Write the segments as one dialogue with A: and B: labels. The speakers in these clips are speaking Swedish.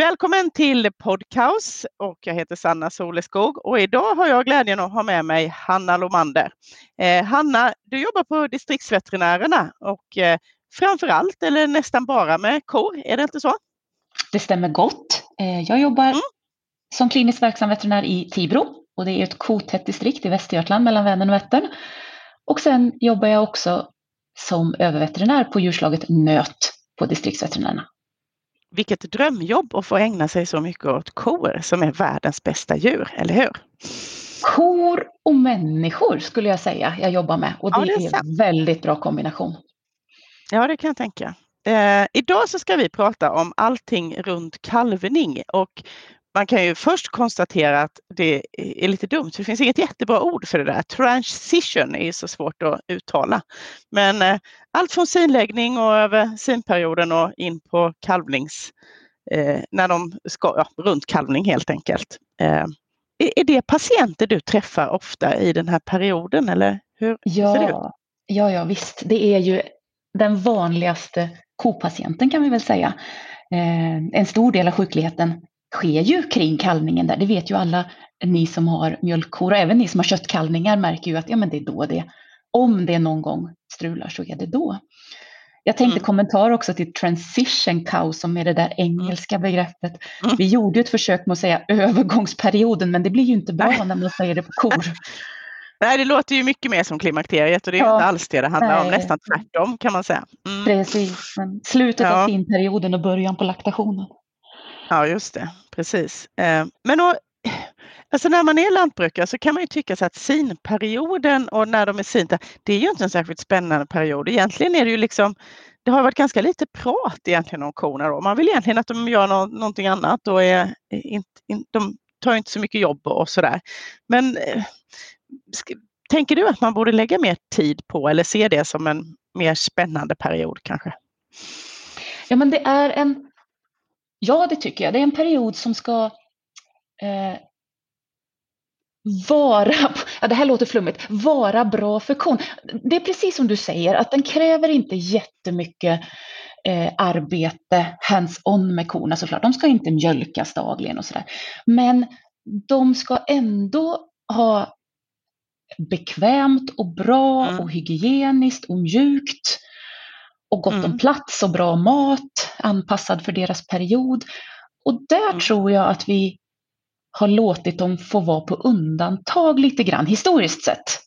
A: Välkommen till Podcaus och jag heter Sanna Soleskog och idag har jag glädjen att ha med mig Hanna Lomander. Eh, Hanna, du jobbar på distriktsveterinärerna och eh, framför allt eller nästan bara med kor, är det inte så?
B: Det stämmer gott. Eh, jag jobbar mm. som kliniskt verksam veterinär i Tibro och det är ett kotätt distrikt i Västergötland mellan Vänern och Vättern. Och sen jobbar jag också som överveterinär på djurslaget nöt på distriktsveterinärerna
A: vilket drömjobb att få ägna sig så mycket åt kor som är världens bästa djur, eller hur?
B: Kor och människor skulle jag säga jag jobbar med och det, ja, det är, en väldigt bra kombination.
A: Ja, det kan jag tänka. Eh, idag så ska vi prata om allting runt kalvning och man kan ju först konstatera att det är lite dumt, för det finns inget jättebra ord för det där. Transition är så svårt att uttala. Men eh, allt från sinläggning och över sinperioden och in på kalvnings, eh, när de ska, ja, runt kalvning helt enkelt. Eh, är det patienter du träffar ofta i den här perioden eller hur
B: ja,
A: ser det ut?
B: Ja, ja visst. Det är ju den vanligaste kopatienten kan vi väl säga. Eh, en stor del av sjukligheten sker ju kring kalvningen där. Det vet ju alla ni som har mjölkkor och även ni som har köttkalvningar märker ju att ja, men det är då det, om det någon gång strular så är det då. Jag tänkte mm. kommentar också till transition cow som är det där engelska begreppet. Mm. Vi gjorde ju ett försök med att säga övergångsperioden men det blir ju inte bra när man säger det på kor.
A: Nej, det låter ju mycket mer som klimakteriet och det är ja. inte alls det det handlar Nej. om. Nästan tvärtom kan man säga.
B: Mm. Precis, men slutet ja. av finperioden och början på laktationen.
A: Ja, just det. Precis. Eh, men och, alltså när man är lantbrukare så kan man ju tycka så att sinperioden och när de är sinta, det är ju inte en särskilt spännande period. Egentligen är det ju liksom det har varit ganska lite prat egentligen om korna då. Man vill egentligen att de gör no någonting annat och är in, in, de tar inte så mycket jobb och sådär. Men eh, tänker du att man borde lägga mer tid på eller se det som en mer spännande period kanske?
B: Ja, men det är en Ja, det tycker jag. Det är en period som ska eh, vara, ja det här låter flummigt, vara bra för kon. Det är precis som du säger, att den kräver inte jättemycket eh, arbete hands-on med korna såklart. De ska inte mjölkas dagligen och sådär. Men de ska ändå ha bekvämt och bra mm. och hygieniskt och mjukt och gott mm. om plats och bra mat anpassad för deras period. Och där mm. tror jag att vi har låtit dem få vara på undantag lite grann historiskt sett.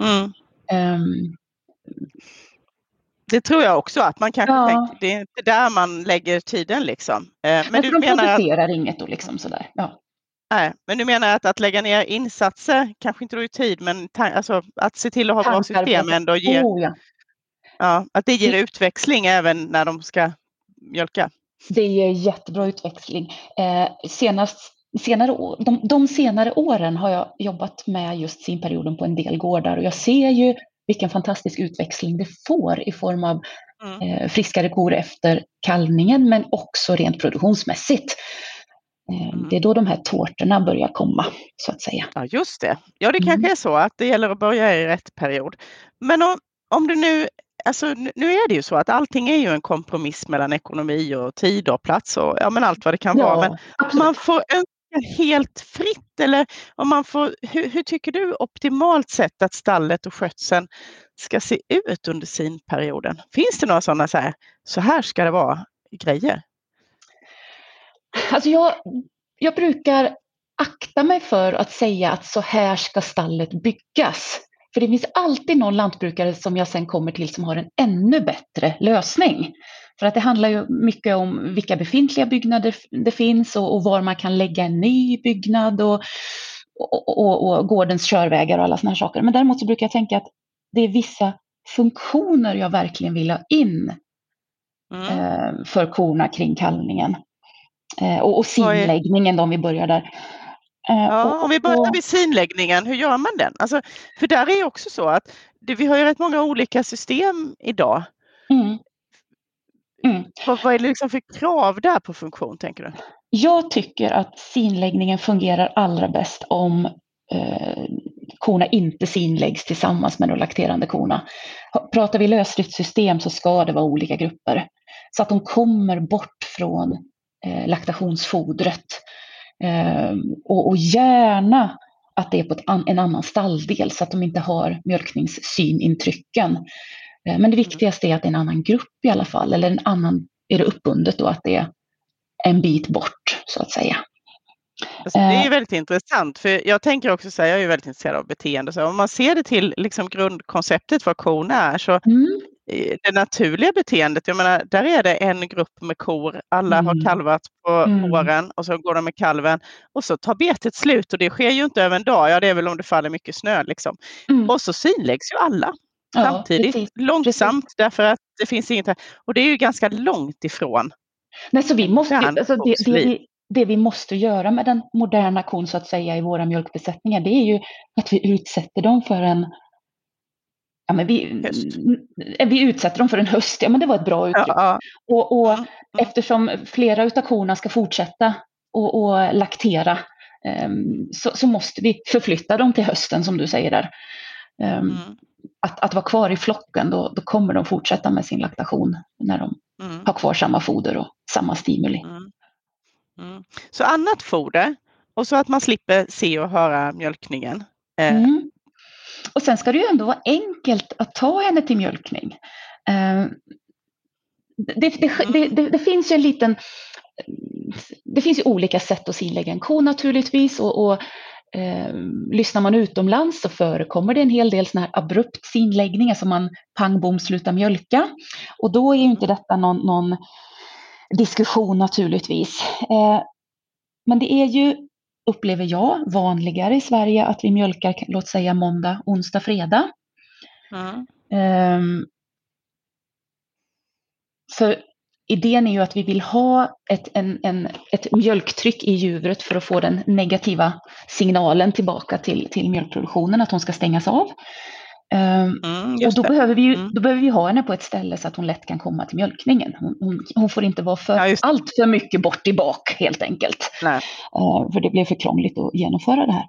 A: Mm. Um, det tror jag också att man kanske ja. tänker, det är inte där man lägger tiden liksom.
B: Eh, men du de menar att, inget och liksom sådär. Ja.
A: Nej, men du menar att, att lägga ner insatser, kanske inte då i tid, men alltså, att se till att ha bra system ändå ger, oh, ja. Ja, att det ger utväxling även när de ska mjölka.
B: Det ger jättebra utväxling. Eh, senast, senare, de, de senare åren har jag jobbat med just sinperioden på en del gårdar och jag ser ju vilken fantastisk utväxling det får i form av mm. eh, friskare kor efter kalvningen men också rent produktionsmässigt. Eh, mm. Det är då de här tårtorna börjar komma, så att säga.
A: Ja, just det. Ja, det kanske mm. är så att det gäller att börja i rätt period. Men om, om du nu alltså, nu är det ju så att allting är ju en kompromiss mellan ekonomi och tid och plats och ja, men allt vad det kan ja, vara. Men absolut. man får önska helt fritt eller om man får, hur, hur, tycker du optimalt sett att stallet och skötseln ska se ut under sin perioden? Finns det några sådana så här, så här ska det vara grejer?
B: Alltså jag, jag brukar akta mig för att säga att så här ska stallet byggas. För det finns alltid någon lantbrukare som jag sen kommer till som har en ännu bättre lösning. För att det handlar ju mycket om vilka befintliga byggnader det finns och, och var man kan lägga en ny byggnad och, och, och, och gårdens körvägar och alla sådana här saker. Men däremot så brukar jag tänka att det är vissa funktioner jag verkligen vill ha in mm. eh, för korna kring kalvningen. Eh, och, och simläggningen då, om vi börjar där.
A: Eh, ja, om vi börjar med sinläggningen, hur gör man den? Alltså, för där är också så att det, vi har ju rätt många olika system idag. Mm. Mm. Vad, vad är det liksom för krav där på funktion tänker du?
B: Jag tycker att sinläggningen fungerar allra bäst om eh, korna inte sinläggs tillsammans med de lakterande korna. Pratar vi lösdriftssystem så ska det vara olika grupper så att de kommer bort från eh, laktationsfodret. Eh, och, och, gärna att det är på an, en annan stalldel så att de inte har mjölkningssynintrycken. Eh, men det viktigaste är att det är en annan grupp i alla fall, eller en annan, är det uppbundet då att det är en bit bort så att säga.
A: Alltså, det är ju eh. väldigt intressant, för jag tänker också säga, jag är väldigt intresserad av beteende, så om man ser det till liksom grundkonceptet vad kon är, så mm. Det naturliga beteendet, jag menar, där är det en grupp med kor, alla mm. har kalvat på mm. och så går de med kalven och så tar betet slut och det sker ju inte över en dag, ja det är väl om det faller mycket snö liksom. Mm. Och så synläggs ju alla ja, samtidigt, precis. långsamt precis. därför att det finns inget här. Och det är ju ganska långt ifrån
B: Nej, så vi måste, alltså det, det, vi, det vi måste göra med den moderna kon så att säga i våra mjölkbesättningar, det är ju att vi utsätter dem för en Ja, men vi, vi utsätter dem för en höst, ja men det var ett bra uttryck. Ja, ja. Och, och mm. eftersom flera utav korna ska fortsätta och, och laktera um, så, så, måste vi förflytta dem till hösten som du säger där. Um, mm. att, att vara kvar i flocken, då, då kommer de fortsätta med sin laktation när de mm. har kvar samma foder och samma stimuli. Mm.
A: Mm. Så annat foder och så att man slipper se och höra mjölkningen. Eh.
B: Och sen ska det ju ändå vara enkelt att ta henne till mjölkning. Eh, det, det, det, det, finns ju en liten... Det finns ju olika sätt att sinlägga en ko naturligtvis och, och eh, lyssnar man utomlands så förekommer det en hel del sådana här abrupt sinläggningar som man pang bom slutar mjölka. Och då är ju inte detta någon, någon diskussion naturligtvis. Eh, men det är ju, upplever jag, vanligare i Sverige att vi mjölkar, låt säga måndag, onsdag, fredag. Mm. Um, för idén är ju att vi vill ha ett, en, en, ett mjölktryck i djuret för att få den negativa signalen tillbaka till, till mjölkproduktionen, att hon ska stängas av. Um, mm, och då behöver, vi ju, mm. då behöver vi ha henne på ett ställe så att hon lätt kan komma till mjölkningen. Hon, hon, hon får inte vara för, ja, allt för mycket bort i bak helt enkelt. Uh, för det blir för krångligt att genomföra det här.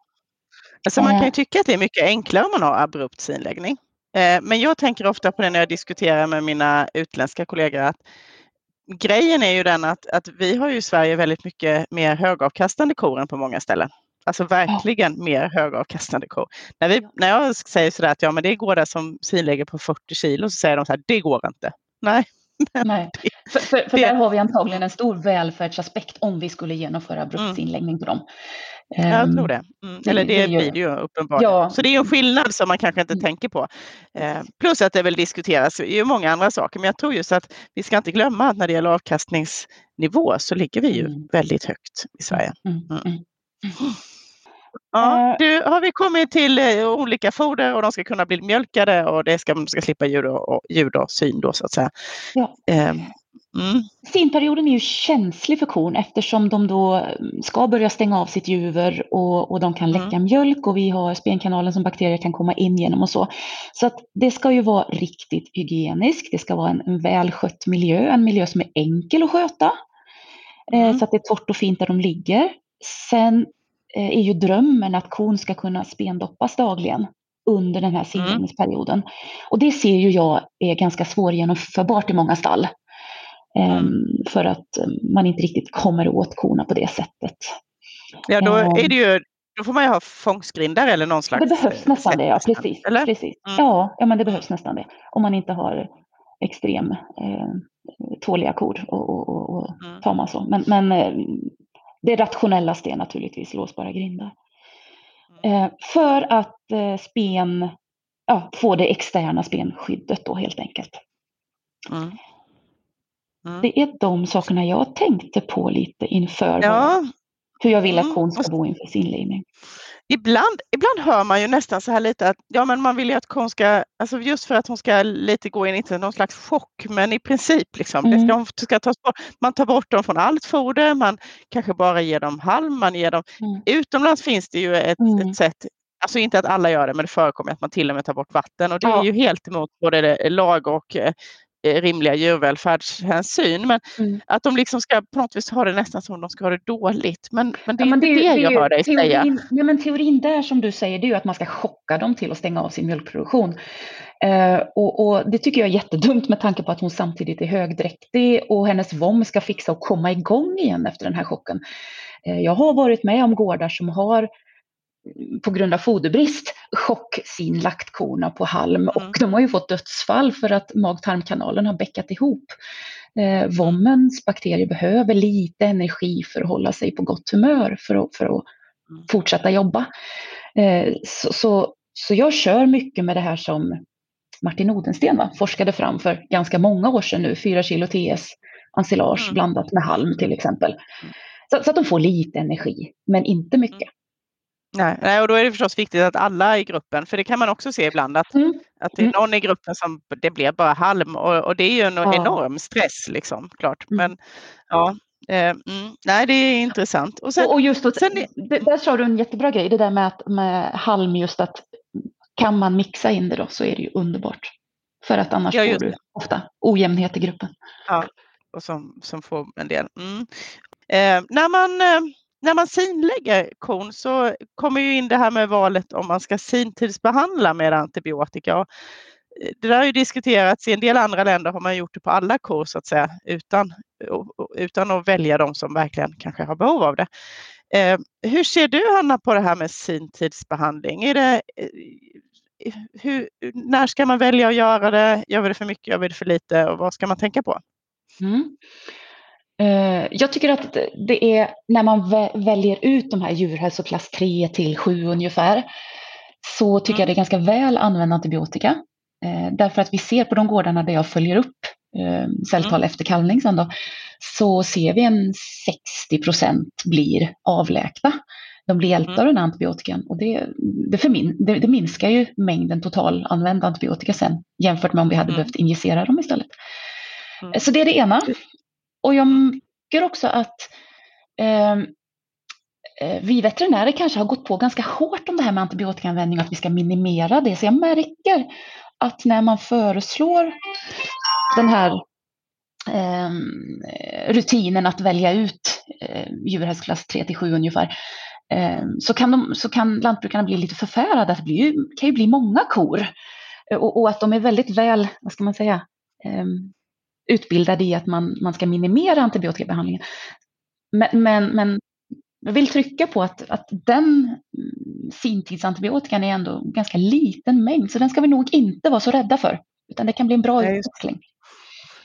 A: Alltså man kan ju tycka att det är mycket enklare om man har abrupt synläggning. Uh, men jag tänker ofta på det när jag diskuterar med mina utländska kollegor att grejen är ju den att, att vi har ju i Sverige väldigt mycket mer högavkastande kor än på många ställen. Alltså verkligen ja. mer högavkastande kor. När, vi, när jag säger sådär att ja, men det går där som sinlägger på 40 kilo så säger de så här, det går inte. Nej.
B: Nej. För, för, för där har vi antagligen en stor välfärdsaspekt om vi skulle genomföra mm. på dem.
A: Jag ehm, tror det. Mm. Eller det, det blir det ju uppenbarligen. Ja. Så det är en skillnad som man kanske inte mm. tänker på. Eh, plus att det väl diskuteras ju många andra saker. Men jag tror just att vi ska inte glömma att när det gäller avkastningsnivå så ligger vi ju mm. väldigt högt i Sverige. Mm. mm. Ja, du, har vi kommit till eh, olika foder och de ska kunna bli mjölkade och det ska, man ska slippa ljud och, ljud och syn då så att säga. Ja.
B: Um, Mm. Sinperioden är ju känslig för kon eftersom de då mm, ska börja stänga av sitt juver och, och de kan läcka mm. mjölk och vi har spenkanalen som bakterier kan komma in genom och så. Så att det ska ju vara riktigt hygieniskt. Det ska vara en, en välskött miljö, en miljö som är enkel att sköta. Eh, mm. Eh, så att det är torrt och fint där de ligger. Sen eh, är ju drömmen att kon ska kunna spendoppas dagligen under den här sinläggningsperioden. Mm. Och det ser ju jag är ganska svårgenomförbart i många stall. Mm. Ehm, för att eh, man inte riktigt kommer åt korna på det sättet.
A: Ja, då ehm. är det ju då får man ju ha fångstgrindar eller någon slags...
B: Det behövs nästan det, ja precis. Eller? precis. Mm. Ja, ja, men det behövs nästan det. Om man inte har extrem eh, tåliga kor och, och, och, och mm. tar man så. Men, men eh, det rationellaste är naturligtvis låsbara grindar. Mm. Eh, för att eh, spen, ja, få det externa spenskyddet då helt enkelt. Mm. Mm. Det är de sakerna jag tänkte på lite inför ja. Hur jag vill att kon ska bo inför sin livning.
A: Ibland, ibland hör man ju nästan så här lite att ja, men man vill ju att kon ska, alltså just för att hon ska lite gå in, inte någon slags chock, men i princip liksom, mm. ska, ska tas bort. Man tar bort dem från allt foder, man kanske bara ger dem halm, man ger dem. Mm. Utomlands finns det ju ett, mm. ett sätt Alltså inte att alla gör det, men det förekommer att man till och med tar bort vatten och det ja. är ju helt emot både lag och eh, rimliga djurvälfärdshänsyn. Men
B: Mm.
A: att de liksom ska på något vis ha det nästan som de ska ha det dåligt. Men, men det är
B: Ja, men
A: inte det,
B: ju-
A: jag hör dig
B: teorin,
A: säga.
B: Nej, men teorin där som du säger, det är ju att man ska chocka dem till att stänga av sin mjölkproduktion. Eh, och, och det tycker jag är jättedumt med tanke på att hon samtidigt är högdräktig och hennes vom ska fixa och komma igång igen efter den här chocken. Eh, jag har varit med om gårdar som har på grund av foderbrist chocksinlagt korna på halm och de har ju fått dödsfall för att mag-tarmkanalen har bäckat ihop. Eh, vommens bakterier behöver lite energi för att hålla sig på gott humör för att, för att
A: Mm.
B: fortsätta jobba. Eh, så, så, så jag kör mycket med det här som Martin Odensten va, forskade fram för ganska många år sedan nu, 4 kilo TS ensilage
A: Mm.
B: blandat med halm till exempel. Så, så att de får lite energi, men inte mycket.
A: Nej, nej, och då är det förstås viktigt att alla i gruppen, för det kan man också se ibland att,
B: Mm.
A: att det är
B: Mm.
A: någon i gruppen som det blir bara halm och, och det är ju en
B: Ja.
A: enorm stress liksom, klart.
B: Mm.
A: Men ja, eh, mm, nej det är intressant. Och sen,
B: och, och just att,
A: sen
B: det, där sa du en jättebra grej, det där med, att, med halm, just att kan man mixa in det då så är det ju underbart. För att annars
A: Ja,
B: får du ofta ojämnhet i gruppen.
A: och som, som får en del. Mm. Eh, när, man, eh, när man sinlägger kon så kommer ju in det här med valet om man ska sintidsbehandla med antibiotika. Och, eh, Det där har ju diskuterats i en del andra länder har man gjort det på alla kor så att säga utan, utan att välja de som verkligen kanske har behov av det. Eh, hur ser du Hanna på det här med sintidsbehandling? Är det, eh, hur, när ska man välja att göra det? Gör vi det för mycket? Gör vi det för lite? Och vad ska man tänka på?
B: Mm. Eh, Jag tycker att det är när man vä- väljer ut de här djurhälsoklass 3 till 7 ungefär så tycker
A: Mm.
B: jag det är ganska väl använd antibiotika. Eh, Därför att vi ser på de gårdarna där jag följer upp eh, celltal efter kalvning sen då, så ser vi en 60 procent blir avläkta. De blir hjälpta
A: Mm.
B: av den här antibiotikan och det, det, förmin, det, det minskar ju mängden totalanvänd antibiotika sen jämfört med om vi hade
A: Mm.
B: behövt injicera dem istället.
A: Mm.
B: Så det är det ena. Och jag tycker också att ehm, eh, vi veterinärer kanske har gått på ganska hårt om det här med antibiotikaanvändning och att vi ska minimera det. Så jag märker att när man föreslår den här eh, rutinen att välja ut eh, djurhälsoklass 3 till 7 ungefär, ehm, så, kan de, så kan lantbrukarna bli lite förfärade. att Det blir kan ju bli många kor. Eh, och, och att de är väldigt väl, vad ska man säga, ehm, utbildade i att man, man ska minimera antibiotikabehandlingen. Men, men, men jag vill trycka på att, att den mm, sintiddsantibiotikan är ändå en ganska liten mängd, så den ska vi nog inte vara så rädda för. Utan det kan bli en bra
A: Nej,
B: utväxling.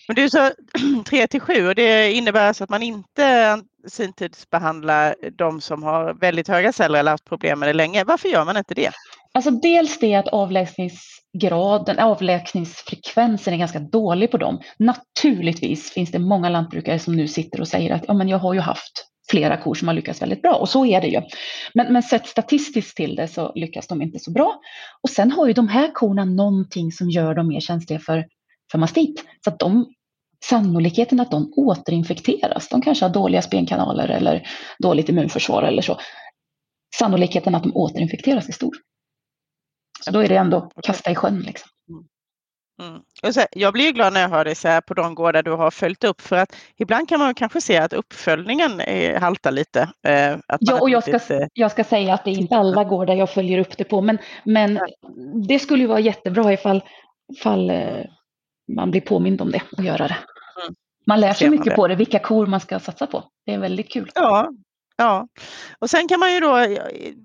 A: Men du sa 3 till 7 och det innebär alltså att man inte syntidsbehandlar de som har väldigt höga celler eller haft problem med det länge. Varför gör man inte det?
B: Alltså dels det att avlägsningsgraden, avlägsningsfrekvensen är ganska dålig på dem. Naturligtvis finns det många lantbrukare som nu sitter och säger att ja, men jag har ju haft flera kor som har lyckats väldigt bra och så är det ju. Men, men sett statistiskt till det så lyckas de inte så bra. Och sen har ju de här korna någonting som gör dem mer känsliga för, för mastit. Så att de, sannolikheten att de återinfekteras, de kanske har dåliga spenkanaler eller dåligt immunförsvar eller så. Sannolikheten att de återinfekteras är stor. Så då är det ändå kasta i sjön. Liksom.
A: Mm. Och så, jag blir ju glad när jag hör dig säga på de gårdar du har följt upp för att ibland kan man kanske se att uppföljningen är, haltar lite. Eh,
B: Ja, och jag ska,
A: riktigt, eh,
B: jag ska säga att det är inte alla gårdar jag följer upp det på, men, men det skulle ju vara jättebra ifall, ifall eh, man blir påmind om det och göra det.
A: Mm.
B: Man lär sig mycket
A: det.
B: på det, vilka kor man ska satsa på. Det är väldigt kul.
A: Ja, ja. Och sen kan man ju då eh,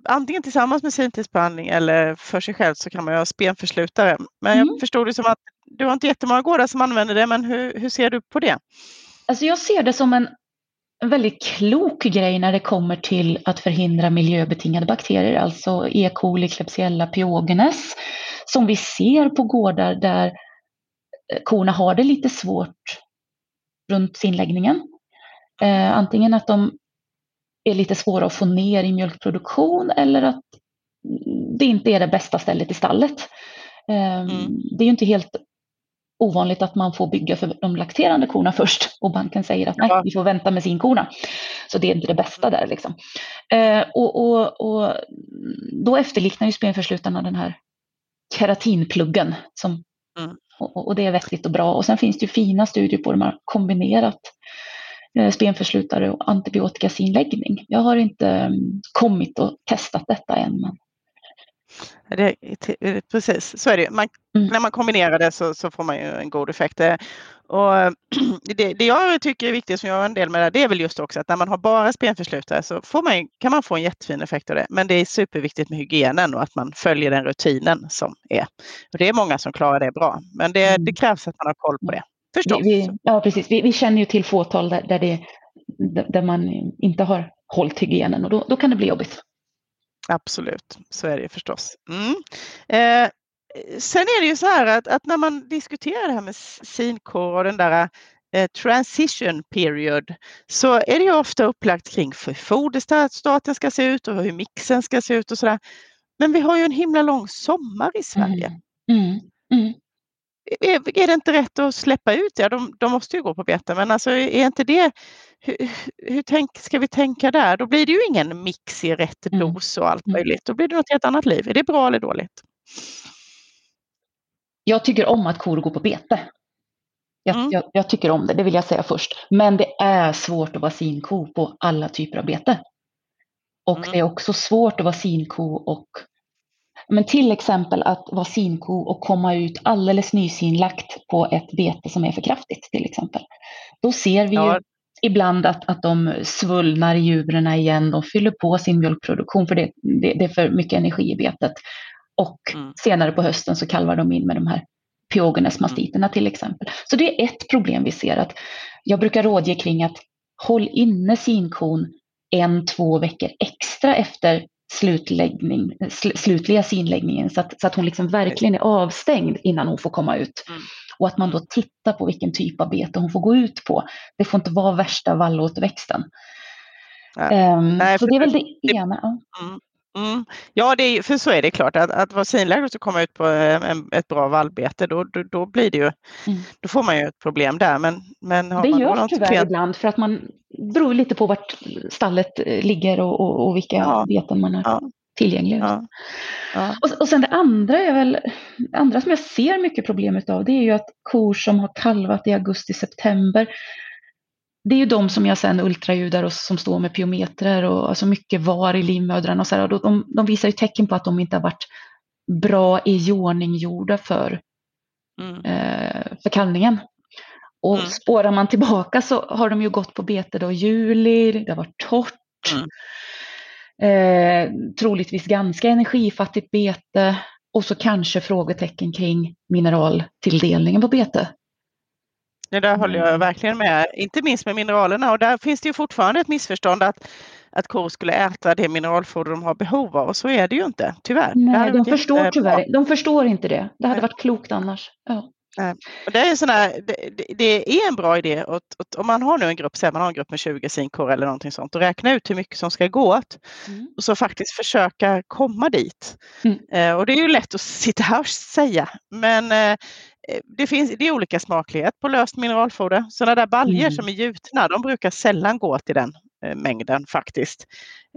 A: antingen tillsammans med syntidsbehandling eller för sig själv så kan man ju ha spenförslutare. Men
B: Mm.
A: jag förstod det som att du har inte jättemånga gårdar som använder det, men hur, hur ser du på det?
B: Alltså jag ser det som en, en väldigt klok grej när det kommer till att förhindra miljöbetingade bakterier, alltså E. coli, Klebsiella pyogenes, som vi ser på gårdar där eh, korna har det lite svårt runt sinläggningen. Eh, antingen att de är lite svåra att få ner i mjölkproduktion eller att det inte är det bästa stället i stallet. Eh,
A: Mm.
B: Det är ju inte helt ovanligt att man får bygga för de lakterande korna först och banken säger att nej, vi får vänta med sinkorna. Så det är inte det bästa där liksom. Eh, och, och, och då efterliknar ju spenförslutarna den här keratinpluggen som
A: Mm.
B: Och, och, det är vettigt och bra. Och sen finns det ju fina studier på hur man har kombinerat spenförslutare och antibiotikasinläggning. Jag har inte um, kommit och testat detta än. Men...
A: Det, precis, så är det. Man, mm. När man kombinerar det så, så, får man ju en god effekt. Eh, och det, det, jag tycker är viktigt, som jag har en del med det, det är väl just också att när man har bara spenförslutare så får man, kan man få en jättefin effekt av det. Men det är superviktigt med hygienen och att man följer den rutinen som är. Och det är många som klarar det bra, men det, mm. det krävs att man har koll på det. Förstås.
B: Vi, vi, ja, precis. Vi, vi, känner ju till fåtal där, där, det, där man inte har hållit hygienen och då, då kan det bli jobbigt.
A: Absolut, så är det förstås. Mm. Eh, sen är det ju så här att, att, när man diskuterar det här med sinkor och den där eh, transition period så är det ju ofta upplagt kring hur foderstaten ska se ut och hur mixen ska se ut och sådär. Men vi har ju en himla lång sommar i Sverige. Mm. Mm. Är, är, det inte rätt att släppa ut det? De, de måste ju gå på bete, men alltså är inte det hur, hur tänk, ska vi tänka där? Då blir det ju ingen mix i rätt mm. dos och allt mm. möjligt. Då blir det något helt annat liv. Är det bra eller dåligt?
B: Jag tycker om att kor går på bete. Jag, mm. jag, jag, tycker om det, det vill jag säga först. Men det är svårt att vara sinko på alla typer av bete. Och mm. det är också svårt att vara sinko och men till exempel att vara sinko och komma ut alldeles nysinlagt på ett bete som är för kraftigt till exempel. Då ser vi ja. ju ibland att, att de svullnar djuren igen, de fyller på sin mjölkproduktion för det, det, det är för mycket energi i betet. Och mm. senare på hösten så kalvar de in med de här pyogenes mastiterna till exempel. Så det är ett problem vi ser att jag brukar rådge kring att håll inne sinkon en, två veckor extra efter slutläggning, sl slutliga sinläggningen så att, så att hon liksom verkligen är avstängd innan hon får komma ut. Mm. Och att man då tittar på vilken typ av bete hon får gå ut på. Det får inte vara värsta vallåterväxten. Ja. Um, Nej, så det är väl det, det ena.
A: Mm. Mm. Ja, det är, för så är det klart att, att vara sinlagd och komma ut på en, ett bra vallbete, då, då, då, blir det ju, mm. då får man ju ett problem där. Men, men
B: det görs tyvärr fel... ibland för att man beror lite på vart stallet eh, ligger och, och, och vilka ja. beten man har ja. tillgängliga. Ja. Ja. Och, och sen det andra är väl, andra som jag ser mycket problem av, det är ju att kor som har kalvat i augusti-september det är ju de som jag sen ultraljudar och som står med pyometrar och alltså mycket var i livmödrarna och så här, och de, de visar ju tecken på att de inte har varit bra i gjorda för, mm. eh, för. Och mm. spårar man tillbaka så har de ju gått på bete då juli, det har varit torrt. Mm. Eh, troligtvis ganska energifattigt bete och så kanske frågetecken kring mineraltilldelningen på bete.
A: Det där håller jag mm. verkligen med, inte minst med mineralerna och där finns det ju fortfarande ett missförstånd att, att kor skulle äta det mineralfoder de har behov av och så är det ju inte, tyvärr.
B: Nej, de förstår tyvärr, de förstår inte det. Det hade varit klokt annars. Ja.
A: Och det, är sån här, det, det, är en bra idé och, och, om man har nu en grupp, säg man har en grupp med 20 sinkor eller någonting sånt och räkna ut hur mycket som ska gå åt mm. och så faktiskt försöka komma dit. Mm. Eh, och det är ju lätt att sitta här och säga men eh, det, finns, det är olika smaklighet på löst mineralfoder. Sådana där baljor mm. som är gjutna, de brukar sällan gå till den eh, mängden faktiskt.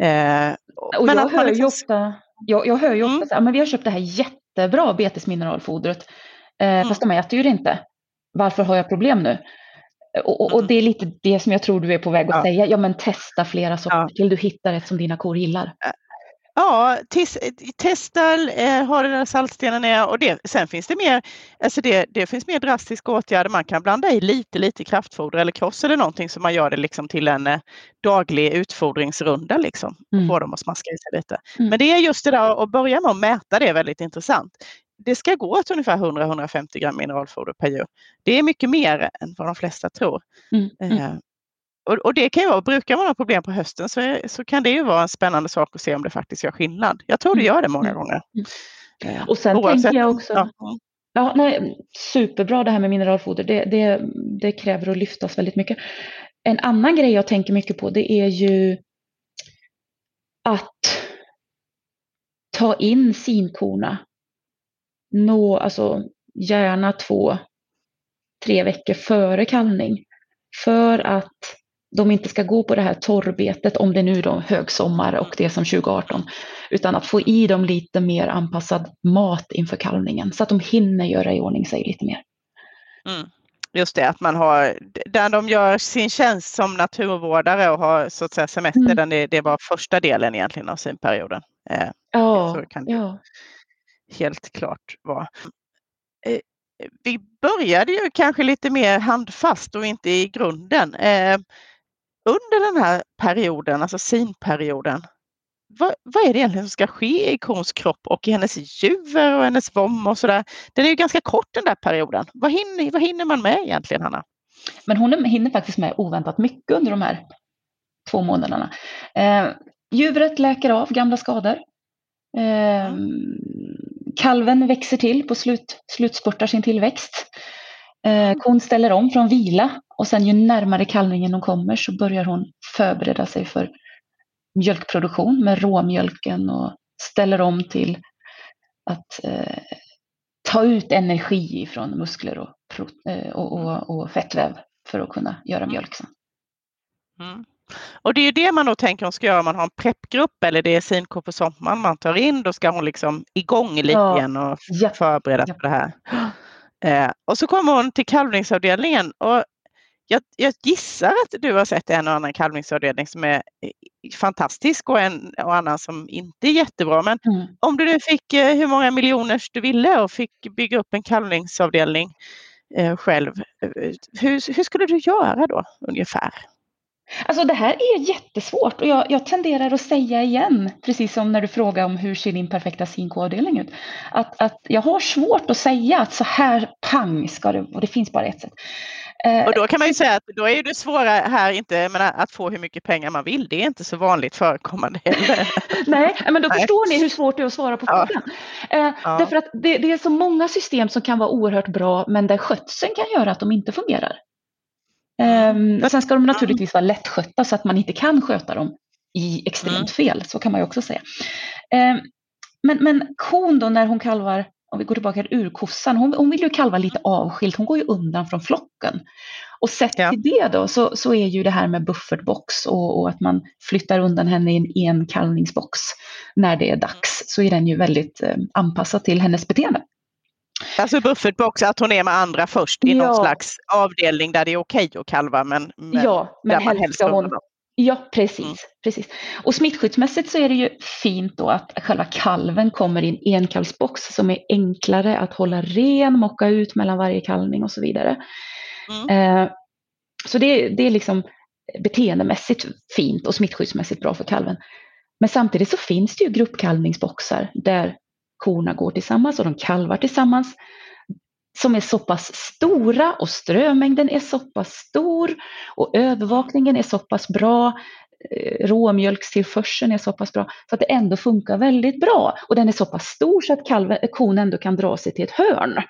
B: Eh, och men jag, hör liksom... ju ofta, jag, jag hör ju ofta mm. så, men vi har köpt det här jättebra betesmineralfodret Eh, mm. Fast de äter ju det inte. Varför har jag problem nu? Och, och, och, mm. det är lite det som jag tror du är på väg att ja. säga. Ja, men testa flera sorter ja. till du hittar ett som dina kor gillar.
A: Ja, tes, testa, eh, ha den där saltstenen är och det, sen finns det mer, alltså det, det finns mer drastiska åtgärder. Man kan blanda i lite, lite kraftfoder eller kross eller någonting så man gör det liksom till en eh, daglig utfodringsrunda liksom. Mm. Och få dem att smaska i sig lite. Mm. Men det är just det där att börja med att mäta det är väldigt intressant det ska gå åt ungefär 100-150 gram mineralfoder per djur. Det är mycket mer än vad de flesta tror. Mm, mm. Eh, och, och, det kan ju vara, brukar man ha problem på hösten så, så kan det ju vara en spännande sak att se om det faktiskt gör skillnad. Jag tror det mm, gör det många mm, gånger.
B: Mm. Och sen Oavsett, tänker jag också, ja. Ja, nej, superbra det här med mineralfoder. Det, det, det kräver att lyftas väldigt mycket. En annan grej jag tänker mycket på det är ju att ta in sinkorna nå, alltså gärna två, tre veckor före kalvning. För att de inte ska gå på det här torrbetet, om det nu är högsommar och det är som 2018, utan att få i dem lite mer anpassad mat inför kalvningen så att de hinner göra i ordning sig lite mer.
A: Mm. Just det, att man har, där de gör sin tjänst som naturvårdare och har så att säga semester, mm. det, det var första delen egentligen av synperioden.
B: Eh, ja, så kan det ja.
A: helt klart vara. Eh, vi började ju kanske lite mer handfast och inte i grunden. Eh, under den här perioden, alltså sinperioden, vad, vad, är det egentligen som ska ske i kons kropp och i hennes juver och hennes vom och sådär? Den är ju ganska kort den där perioden. Vad hinner, vad hinner man med egentligen, Hanna?
B: Men hon hinner faktiskt med oväntat mycket under de här två månaderna. Eh, juvret läker av gamla skador. Eh, kalven växer till på slut, slutspurtar sin tillväxt. Eh, kon ställer om från vila och sen ju närmare kalvningen hon kommer så börjar hon förbereda sig för mjölkproduktion med råmjölken och ställer om till att eh, ta ut energi från muskler och, eh, och, och, och, fettväv för att kunna göra mm. mjölk sen.
A: Mm. Och det är det man då tänker hon ska göra om man har en preppgrupp eller det är sinko på sommaren man tar in. Då ska hon liksom igång lite ja. igen och ja. förbereda ja. för det här. Eh, och så kommer hon till kalvningsavdelningen och jag, jag, gissar att du har sett en och annan kalvningsavdelning som är fantastisk och en och annan som inte är jättebra. Men mm. om du nu fick eh, hur många miljoner du ville och fick bygga upp en kalvningsavdelning eh, själv, eh, hur, hur skulle du göra då ungefär?
B: Alltså det här är jättesvårt och jag, jag, tenderar att säga igen, precis som när du frågar om hur ser din perfekta sinkoavdelning ut, att, att jag har svårt att säga att så här pang ska det, och det finns bara ett sätt.
A: Eh, och då kan man ju säga att då är det svåra här inte menar, att få hur mycket pengar man vill. Det är inte så vanligt förekommande heller.
B: Nej, men då Nej. förstår ni hur svårt det är att svara på frågan. Ja. Eh, ja. Därför att det, det, är så många system som kan vara oerhört bra men där skötseln kan göra att de inte fungerar. Eh, sen ska de naturligtvis vara lättskötta så att man inte kan sköta dem i extremt mm. fel, så kan man ju också säga. Eh, men, men kon då när hon kalvar om vi går tillbaka till urkossan, hon, hon vill ju kalva lite avskilt, hon går ju undan från flocken. Och sett ja. till det då så, så är ju det här med buffertbox och, och, att man flyttar undan henne i en enkalvningsbox när det är dags, så är den ju väldigt eh, anpassad till hennes beteende.
A: Alltså buffertbox, att hon är med andra först i ja. någon slags avdelning där det är okej att kalva men,
B: men ja, men helst ska hon, Ja, precis, mm. precis. Och smittskyddsmässigt så är det ju fint då att själva kalven kommer i en enkalvsbox som är enklare att hålla ren, mocka ut mellan varje kalvning och så vidare. Mm. Eh, så det, det är liksom beteendemässigt fint och smittskyddsmässigt bra för kalven. Men samtidigt så finns det ju gruppkalvningsboxar där korna går tillsammans och de kalvar tillsammans som är så pass stora och strömängden är så pass stor och övervakningen är så pass bra, eh, råmjölkstillförseln är så pass bra så att det ändå funkar väldigt bra. Och den är så pass stor så att kalven, kon ändå kan dra sig till ett hörn.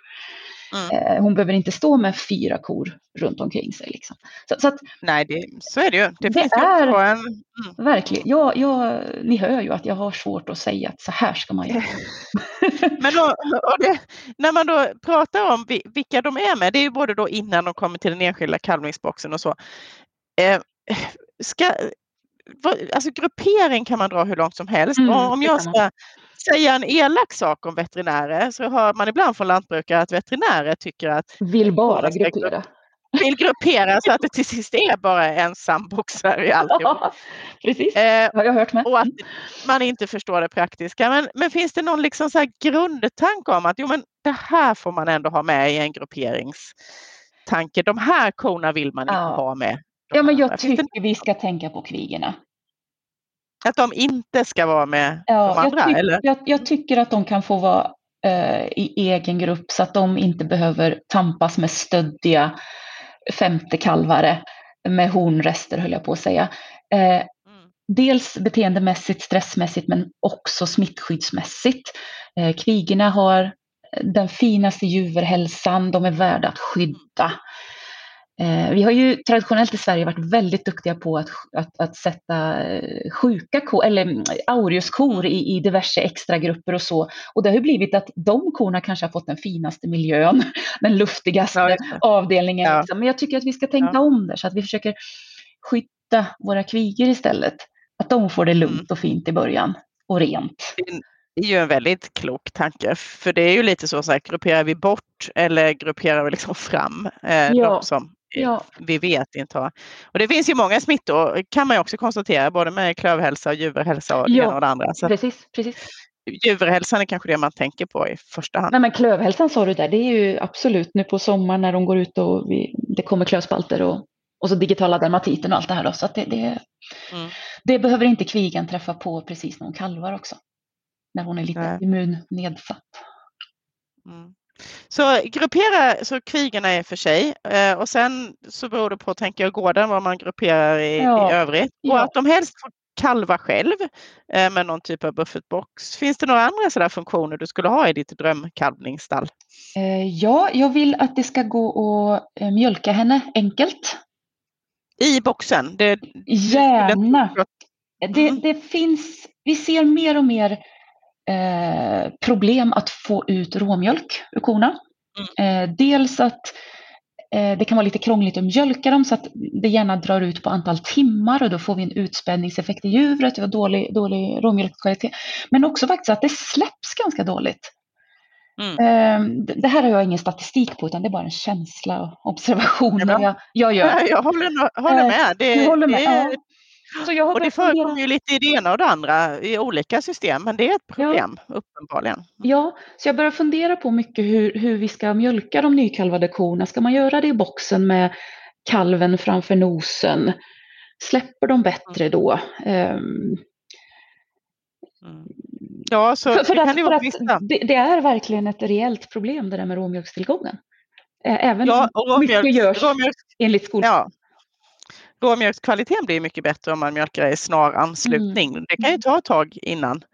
B: Mm. Eh, hon behöver inte stå med fyra kor runt omkring sig. Liksom.
A: Så, så, att, Nej, det, så är det ju. Det,
B: det är en... Mm. verkligen. Jag, jag, ni hör ju att jag har svårt att säga att så här ska man göra.
A: Men då, det, när man då pratar om vilka de är med, det är ju både då innan de kommer till den enskilda kalvningsboxen och så. Eh, ska, alltså gruppering kan man dra hur långt som helst. Mm, om jag ska säga en elak sak om veterinärer så hör man ibland från lantbrukare att veterinärer tycker att
B: vill bara gruppera.
A: Vill gruppera så att det till sist är bara ensamboxare i alltihop. Ja,
B: precis, eh, har jag hört med.
A: Och att man inte förstår det praktiska. Men, men finns det någon liksom så grundtanke om att jo, men det här får man ändå ha med i en grupperingstanke. De här korna vill man inte ha med.
B: Ja, men jag tycker vi ska tänka på kvigorna.
A: Att de inte ska vara med ja, de andra?
B: Jag,
A: eller?
B: Jag, jag, tycker att de kan få vara eh, i egen grupp så att de inte behöver tampas med stöddiga femte kalvare med hornrester höll jag på att säga. Eh, mm. Dels beteendemässigt, stressmässigt men också smittskyddsmässigt. Eh, kvigorna har den finaste juverhälsan, de är värda att skydda. Eh, vi har ju traditionellt i Sverige varit väldigt duktiga på att, att, att sätta eh, sjuka kor, eller mm, aureoskor i, i diverse extragrupper och så. Och det har blivit att de korna kanske har fått den finaste miljön, den luftigaste ja, avdelningen. Ja. Liksom. Men jag tycker att vi ska tänka ja. om det så att vi försöker skydda våra kvigor istället. Att de får det lugnt mm. och fint i början och rent.
A: är ju en väldigt klok tanke, för det är ju lite så, så här, grupperar vi bort eller grupperar vi liksom fram eh,
B: Ja.
A: de som eh,
B: Ja.
A: vi vet inte har. Och det finns ju många smittor kan man ju också konstatera, både med klövhälsa och djurhälsa och det
B: Ja.
A: ena och det andra. Så att
B: Precis, precis.
A: djurhälsan är kanske det man tänker på i första hand.
B: Nej, men klövhälsan sa du där, det är ju absolut nu på sommaren när de går ut och vi, det kommer klövspalter och, och så digitala dermatiten och allt det här. Då, så att det, det,
A: Mm.
B: det behöver inte kvigan träffa på precis när hon kalvar också. När hon är lite
A: Nej.
B: immunnedsatt.
A: Mm. Så gruppera så kvigerna är för sig eh, och sen så beror det på, tänker jag, gården vad man grupperar i,
B: Ja.
A: i övrigt. Och
B: Ja.
A: att de helst får kalva själv eh, med någon typ av buffertbox. Finns det några andra sådana funktioner du skulle ha i ditt drömkalvningsstall?
B: Eh, ja, jag vill att det ska gå att mjölka henne enkelt.
A: I boxen? Det,
B: Gärna. Det,
A: Mm.
B: det finns, vi ser mer och mer eh, problem att få ut råmjölk ur korna.
A: Mm.
B: Eh, dels att eh, det kan vara lite krångligt att mjölka dem så att det gärna drar ut på antal timmar och då får vi en utspädningseffekt i djuret, har dålig, dålig råmjölkskvalitet. Men också faktiskt att det släpps ganska dåligt.
A: Mm.
B: Eh, det det här har jag ingen statistik på utan det är bara en känsla och observationer
A: Ja,
B: jag, jag gör.
A: Ja, jag håller, håller
B: Eh,
A: med. Det,
B: håller med?
A: det är-
B: Ja. Så jag har
A: Och det förekommer ju lite i det ena och det andra i olika system, men det är ett problem uppenbarligen.
B: Ja, så jag börjar fundera på mycket hur, hur vi ska mjölka de nykalvade korna. Ska man göra det i boxen med kalven framför nosen? Släpper de bättre då? Ehm,
A: Mm. Ja, så
B: för för
A: det
B: att,
A: det
B: för det, det är verkligen ett reellt problem det där med råmjölkstillgången. Även
A: Ja,
B: om mycket görs
A: råmjölks,
B: enligt skol...
A: ja. Råmjölkskvaliteten blir mycket bättre om man mjölkar i snar anslutning. Det kan ju ta ett tag innan.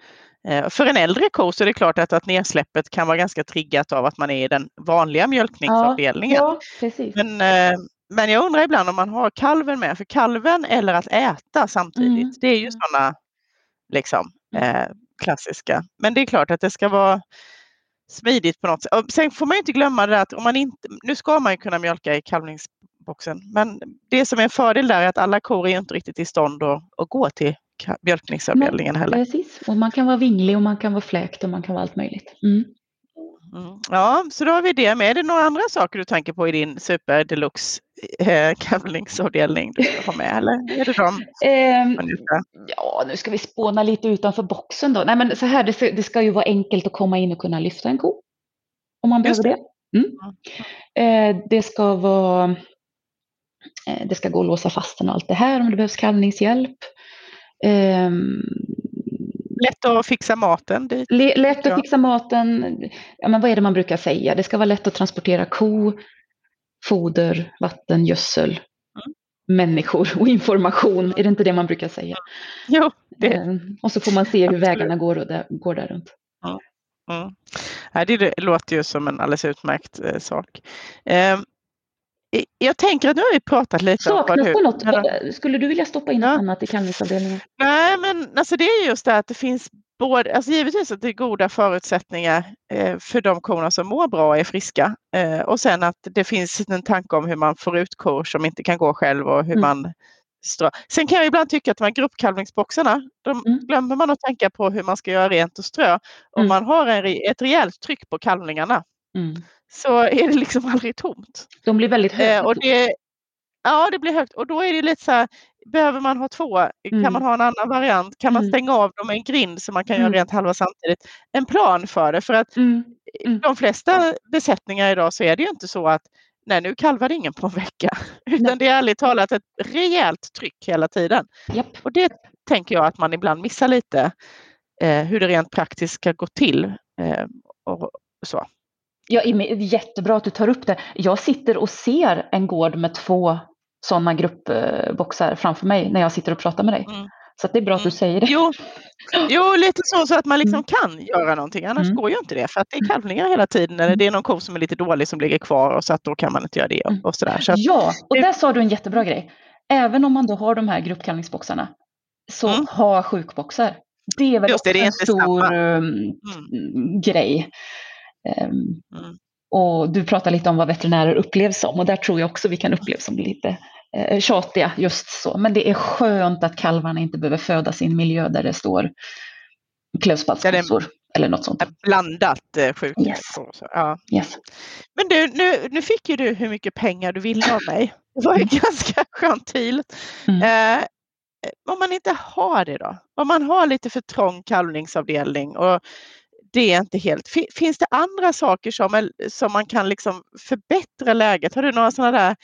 A: Eh, För en äldre ko så är det klart att, att nedsläppet kan vara ganska triggat av att man är i den vanliga mjölkningsavdelningen.
B: ja, precis.
A: Men, eh, men jag undrar ibland om man har kalven med, för kalven eller att äta samtidigt,
B: Mm.
A: det är ju
B: Mm.
A: sådana liksom, eh, klassiska. Men det är klart att det ska vara smidigt på något sätt. Och sen får man inte glömma det att om man inte, nu ska man kunna mjölka i kalvningsboxen, men det som är en fördel där är att alla kor är inte riktigt i stånd att, att gå till mjölkningsavdelningen heller.
B: Precis, och man kan vara vinglig och man kan vara fläkt och man kan vara allt möjligt. Mm.
A: Mm. Ja, så då har vi det med. Är det några andra saker du tänker på i din super deluxe eh, kalvningsavdelning du ska ha med eller är det de
B: Ehm? Ja, nu ska vi spåna lite utanför boxen då. Nej, men så här, det ska, det ska ju vara enkelt att komma in och kunna lyfta en ko. Om man
A: Just
B: behöver det. Mm. Eh, det ska vara... Eh, det ska gå att låsa fast den och allt det här om det behövs kalvningshjälp. Ehm,
A: Lätt att fixa maten
B: lätt att fixa maten. Ja, men vad är det man brukar säga? Det ska vara lätt att transportera ko, foder, vatten, gödsel, människor och information. Är det inte det man brukar säga?
A: Jo, det,
B: Ehm, och så får man se hur
A: Absolut.
B: vägarna går, och där, går där runt.
A: mm. Ja, det, låter ju som en alldeles utmärkt eh, sak. Eh, jag tänker att nu har vi pratat lite
B: Saknas det något? Vad- Skulle du vilja stoppa in
A: Ja.
B: något annat i kalvningsavdelningen?
A: Nej, men alltså det är just det att det finns både, alltså givetvis att det är goda förutsättningar eh, för de korna som mår bra och är friska. Eh, och sen att det finns en tanke om hur man får ut kor som inte kan gå själv och hur
B: Mm.
A: man strö. Sen kan jag ibland tycka att de här gruppkalvningsboxarna, de
B: Mm.
A: glömmer man att tänka på hur man ska göra rent och strö. Om
B: Mm.
A: man har en, ett rejält tryck på kalvningarna
B: Mm.
A: Så är det liksom aldrig tomt.
B: De blir väldigt höga.
A: Eh, och det, ja, det blir högt och då är det lite så här, behöver man ha två?
B: Mm.
A: Kan man ha en annan variant? Kan man
B: Mm.
A: stänga av dem med en grind så man kan
B: Mm.
A: göra rent halva samtidigt? En plan för det, för att
B: Mm. Mm.
A: de flesta besättningar idag så är det ju inte så att nej, nu kalvar ingen på en vecka, utan
B: Nej.
A: det är ärligt talat ett rejält tryck hela tiden.
B: Japp.
A: Och det tänker jag att man ibland missar lite, eh, hur det rent praktiskt ska gå till. Eh, och så.
B: Ja, jättebra att du tar upp det. Jag sitter och ser en gård med två sådana gruppboxar framför mig när jag sitter och pratar med dig.
A: Mm.
B: Så det är bra att du
A: Mm.
B: säger det.
A: Jo, jo, lite så, så att man liksom
B: Mm.
A: kan göra någonting. Annars
B: Mm.
A: går ju inte det för att det är kalvningar hela tiden eller
B: Mm.
A: det är någon ko som är lite dålig som ligger kvar och så att då kan man inte göra det och,
B: Mm.
A: och sådär. Så
B: Ja, och där sa du en jättebra grej. Även om man då har de här gruppkalvningsboxarna så
A: Mm.
B: ha sjukboxar. Det är väl
A: Just det, det är
B: en stor
A: samma.
B: um, grej. Ehm,
A: Mm.
B: Och du pratar lite om vad veterinärer upplevs som och där tror jag också vi kan upplevas som lite eh, tjatiga just så. Men det är skönt att kalvarna inte behöver födas i en miljö där det står klövspaltskossor. Eller något sånt.
A: Blandat eh, sjukhus.
B: Yes.
A: Ja.
B: Yes.
A: Men du, nu, nu fick ju du hur mycket pengar du ville av mig. Det var ju
B: Mm.
A: ganska gentilt.
B: Mm.
A: Eh, om man inte har det då? Om man har lite för trång kalvningsavdelning och det är inte helt... fi- Finns det andra saker som, är- som man kan liksom förbättra läget? Har du några sådana där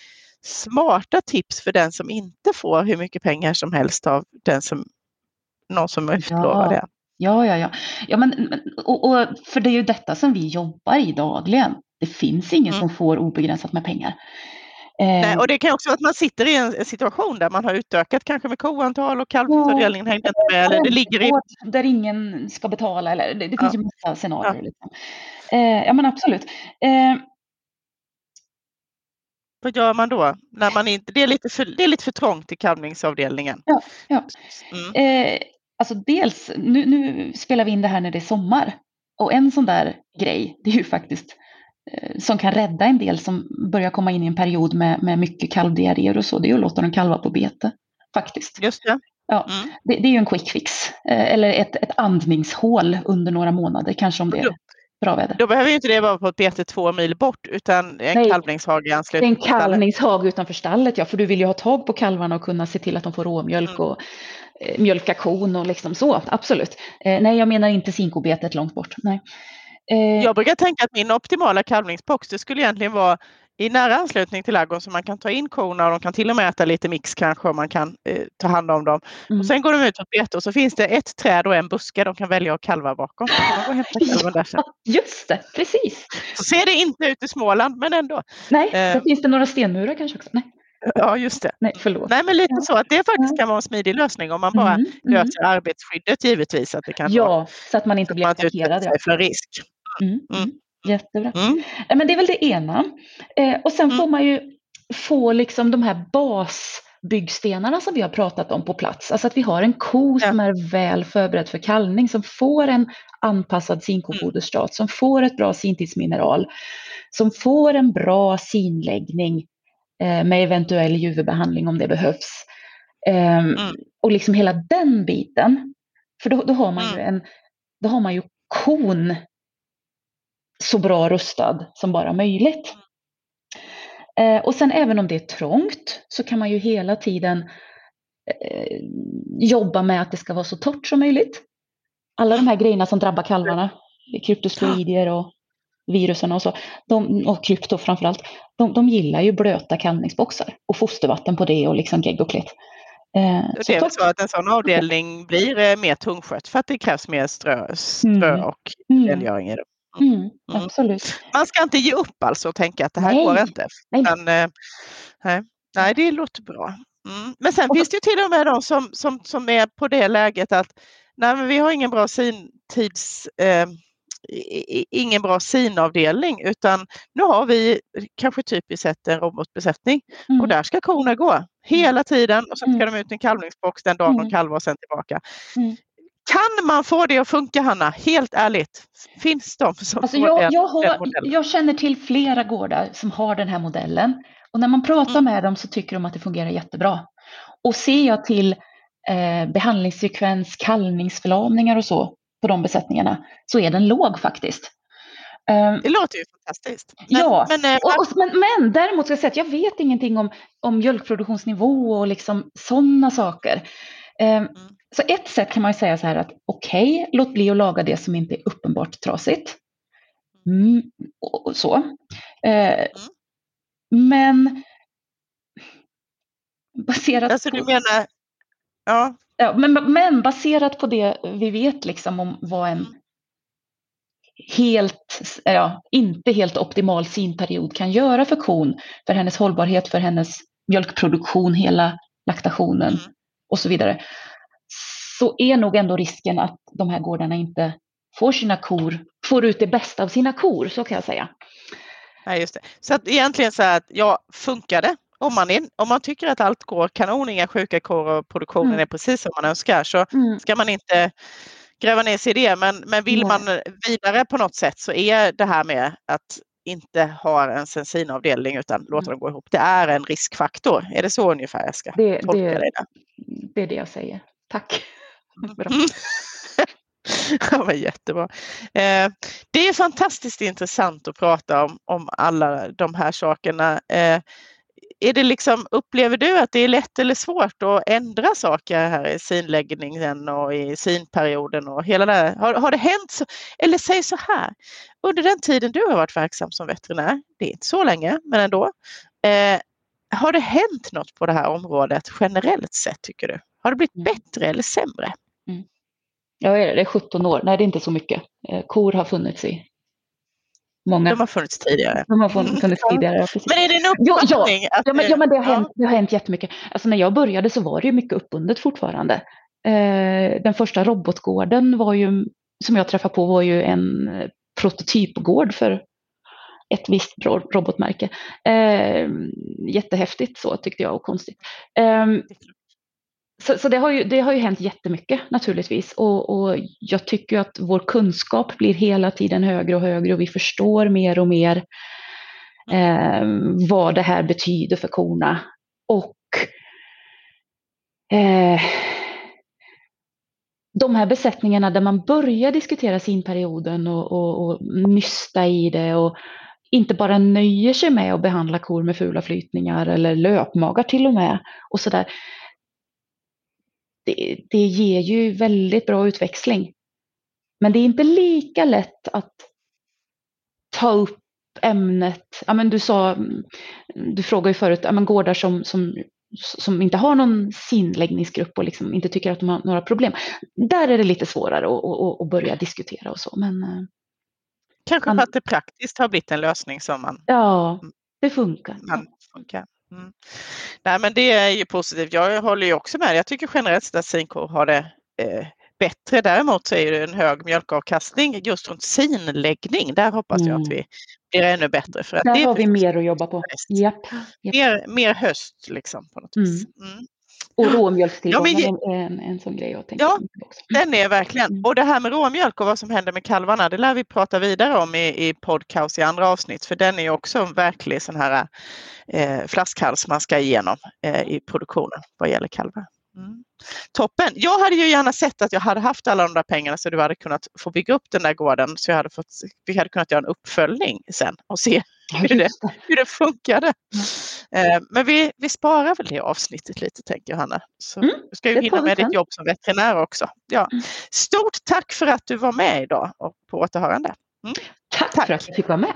A: smarta tips för den som inte får hur mycket pengar som helst av den som någon som utlovar
B: Ja.
A: det?
B: Ja, ja, ja. ja men- och, och, för det är ju detta som vi jobbar i dagligen. Det finns ingen
A: Mm.
B: som får obegränsat med pengar. Eh,
A: Nej, och det kan också vara att man sitter i en situation där man har utökat kanske med koantal och kalvningsavdelningen hängde inte med eller det ligger i...
B: Där ingen ska betala. Eller, det, det finns
A: Ja.
B: ju massa scenarier. Liksom. Eh, ja, men absolut. Eh,
A: Vad gör man då? När man inte, det, är lite för, det är lite för trångt i kalvningsavdelningen.
B: Ja, ja.
A: Mm.
B: Eh, alltså dels, nu, nu spelar vi in det här när det är sommar. Och en sån där grej, det är ju faktiskt eh, som kan rädda en del som börjar komma in i en period med, med mycket kalvdiarréer och så, det är att låta dem kalva på bete. Faktiskt.
A: Just det.
B: Ja.
A: Mm.
B: Det, det är ju en quick fix. Eh, eller ett, ett andningshål under några månader, kanske om det är bra väder.
A: Då behöver ju inte det vara på ett bete två mil bort utan en
B: Nej.
A: kalvningshage i anslutning
B: en
A: till
B: kalvningshage utanför stallet, ja, för du vill ju ha tag på kalvarna och kunna se till att de får råmjölk
A: Mm.
B: och eh, mjölka kon och liksom så, absolut. Eh, nej, jag menar inte sinkobetet långt bort. Nej. Eh,
A: Jag brukar tänka att min optimala kalvningsbox det skulle egentligen vara i nära anslutning till ladugården så man kan ta in korna och de kan till och med äta lite mix kanske och man kan eh, ta hand om dem.
B: mm.
A: Och sen går de ut på ett bete och så finns det ett träd och en buske de kan välja att kalva bakom. Så och sen.
B: Just det, precis.
A: Så ser det inte ut i Småland men ändå.
B: Nej,
A: Eh.
B: där finns det några stenmurar kanske också. Nej,
A: Ja just det.
B: nej förlåt.
A: Nej men lite
B: Ja.
A: så att det faktiskt kan vara en smidig lösning om man bara
B: Mm, mm.
A: löser arbetsskyddet givetvis. Att det kan vara,
B: Ja, så att man inte
A: så att
B: blir
A: man inte utsätter
B: attackerad. Ja.
A: för risk.
B: Mm,
A: Mm.
B: mm. Jättebra.
A: Mm.
B: Nej, men det är väl det ena. Eh, och sen får man ju få liksom de här basbyggstenarna som vi har pratat om på plats. Alltså att vi har en ko
A: Ja.
B: som är väl förberedd för kalvning, som får en anpassad sinkofoderstat, som får ett bra sintidsmineral, som får en bra sinläggning eh, med eventuell juvbehandling om det behövs. Ehm,
A: Mm.
B: Och liksom hela den biten. För då, då har man ju en, då har man ju kon så bra rustad som bara möjligt. Eh, och sen även om det är trångt så kan man ju hela tiden eh, jobba med att det ska vara så torrt som möjligt. Alla de här grejerna som drabbar kalvarna, kryptosporidier och virusen och så, de, och krypto framförallt, de, de gillar ju blöta kalvningsboxar och fostervatten på det och liksom gegg och klet. Eh, så
A: Det är så att en sån avdelning blir eh, mer tungskött för att det krävs mer strö, strö
B: Mm.
A: och
B: Mm,
A: rengöring i det.
B: Mm, absolut.
A: Man ska inte ge upp alltså och tänka att det här
B: Nej.
A: går inte.
B: Nej.
A: Utan, eh, nej. nej, det låter bra. Mm. Men sen
B: Och
A: finns det ju till och med de som, som, som är på det läget att nej, men vi har ingen bra sintids eh, ingen bra sinavdelning utan nu har vi kanske typiskt sett en robotbesättning
B: Mm.
A: och där ska korna gå hela tiden och så ska
B: Mm.
A: de ut i en kalvningsbox den dagen de
B: Mm.
A: kalvar och sen tillbaka.
B: Mm.
A: Kan man få det att funka Hanna? Helt ärligt. Finns de som
B: Alltså
A: får
B: jag,
A: den,
B: jag,
A: den
B: har,
A: modellen?
B: jag känner till flera gårdar som har den här modellen. Och när man pratar
A: Mm.
B: med dem så tycker de att det fungerar jättebra. Och ser jag till eh, behandlingsfrekvens, kalvningsförlamningar och så på de besättningarna så är den låg faktiskt. Eh,
A: Det låter ju fantastiskt. Men,
B: Ja,
A: men, eh,
B: och, och, men, men däremot ska jag säga att jag vet ingenting om, om mjölkproduktionsnivå och liksom sådana saker. Eh, Så ett sätt kan man ju säga så här att okej, låt bli att laga det som inte är uppenbart trasigt. Mm, och, så. Eh, Men baserat
A: alltså,
B: på...
A: du menar, ja,
B: Ja, men, men baserat på det vi vet liksom om vad en helt, ja, inte helt optimal sinperiod kan göra för kon, för hennes hållbarhet, för hennes mjölkproduktion, hela laktationen
A: Mm.
B: och så vidare, så är nog ändå risken att de här gårdarna inte får sina kor, får ut det bästa av sina kor, så kan jag säga.
A: nej, just det. Så att egentligen så här att ja, funkar det? Om man, är, om man tycker att allt går kanon, inga sjuka kor och produktionen
B: Mm.
A: är precis som man önskar så ska man inte gräva ner sig i det. Men, men vill man vidare på något sätt så är det här med att inte ha en sensinavdelning utan låta dem gå ihop. Det är en riskfaktor. Är det så ungefär jag ska
B: Det,
A: tolka
B: det,
A: där?
B: det är det jag säger. Tack. Bra.
A: Mm. Men jättebra. Eh, det är fantastiskt intressant att prata om, om alla de här sakerna. Eh, är det liksom, upplever du att det är lätt eller svårt att ändra saker här i synläggningen och i synperioden och hela det här? Har, har det hänt? Så, eller säg så här, under den tiden du har varit verksam som veterinär, det är inte så länge men ändå, eh, har det hänt något på det här området generellt sett tycker du? Har det blivit mm. bättre eller sämre?
B: Ja, det är 17 år. Nej, det är inte så mycket. Eh, kor har funnits i
A: Många. De har funnits tidigare.
B: De har funnits tidigare, ja,
A: Men är det en uppfattning?
B: Ja, ja, men, ja, men det, har hänt, det har hänt jättemycket. Alltså, när jag började så var det ju mycket uppbundet fortfarande. Eh, den första robotgården var ju, som jag träffade på var ju en prototypgård för ett visst robotmärke. Eh, jättehäftigt så tyckte jag och konstigt. Eh, så, så det, har ju, det har ju hänt jättemycket naturligtvis och, och jag tycker att vår kunskap blir hela tiden högre och högre och vi förstår mer och mer eh, vad det här betyder för korna. Och eh, de här besättningarna där man börjar diskutera sinperioden och, och, och nysta i det och inte bara nöjer sig med att behandla kor med fula flytningar eller löpmagar till och med och sådär det, det ger ju väldigt bra utväxling. Men det är inte lika lätt att ta upp ämnet. Ja, men du sa, du frågade ju förut, ja, men gårdar som, som, som inte har någon sinläggningsgrupp och liksom inte tycker att de har några problem. Där är det lite svårare att, att, att börja diskutera och så. Men, eh,
A: Kanske man, för att det praktiskt har blivit en lösning som man...
B: Ja, det funkar.
A: Man funkar. Mm. Nej men det är ju positivt. Jag håller ju också med. Jag tycker generellt sett att sinkor har det eh, bättre. Däremot så är det en hög mjölkavkastning just runt sinläggning. Där hoppas mm. jag att mm. vi blir ännu bättre.
B: För att Där det har vi mer att jobba på.
A: Japp. Mer, mer höst liksom på något vis.
B: Mm. Mm. Och råmjölkstillgången ja, är en, en sån grej jag tänker
A: Ja, också. den är verkligen. Mm. Och det här med råmjölk och vad som händer med kalvarna, det lär vi prata vidare om i, i podcast i andra avsnitt, för den är också en verklig sån här eh, flaskhals man ska igenom eh, i produktionen vad gäller kalvar. Mm. Toppen! Jag hade ju gärna sett att jag hade haft alla de där pengarna så du hade kunnat få bygga upp den där gården så jag hade fått, vi hade kunnat göra en uppföljning sen och se hur det, hur det funkade. Mm. Men vi, vi sparar väl det avsnittet lite tänker jag Hanna. Så mm, du ska ju hinna med ditt jobb som veterinär också. Ja. Mm. Stort tack för att du var med idag och på återhörande.
B: Mm. Tack, tack för att jag fick vara med.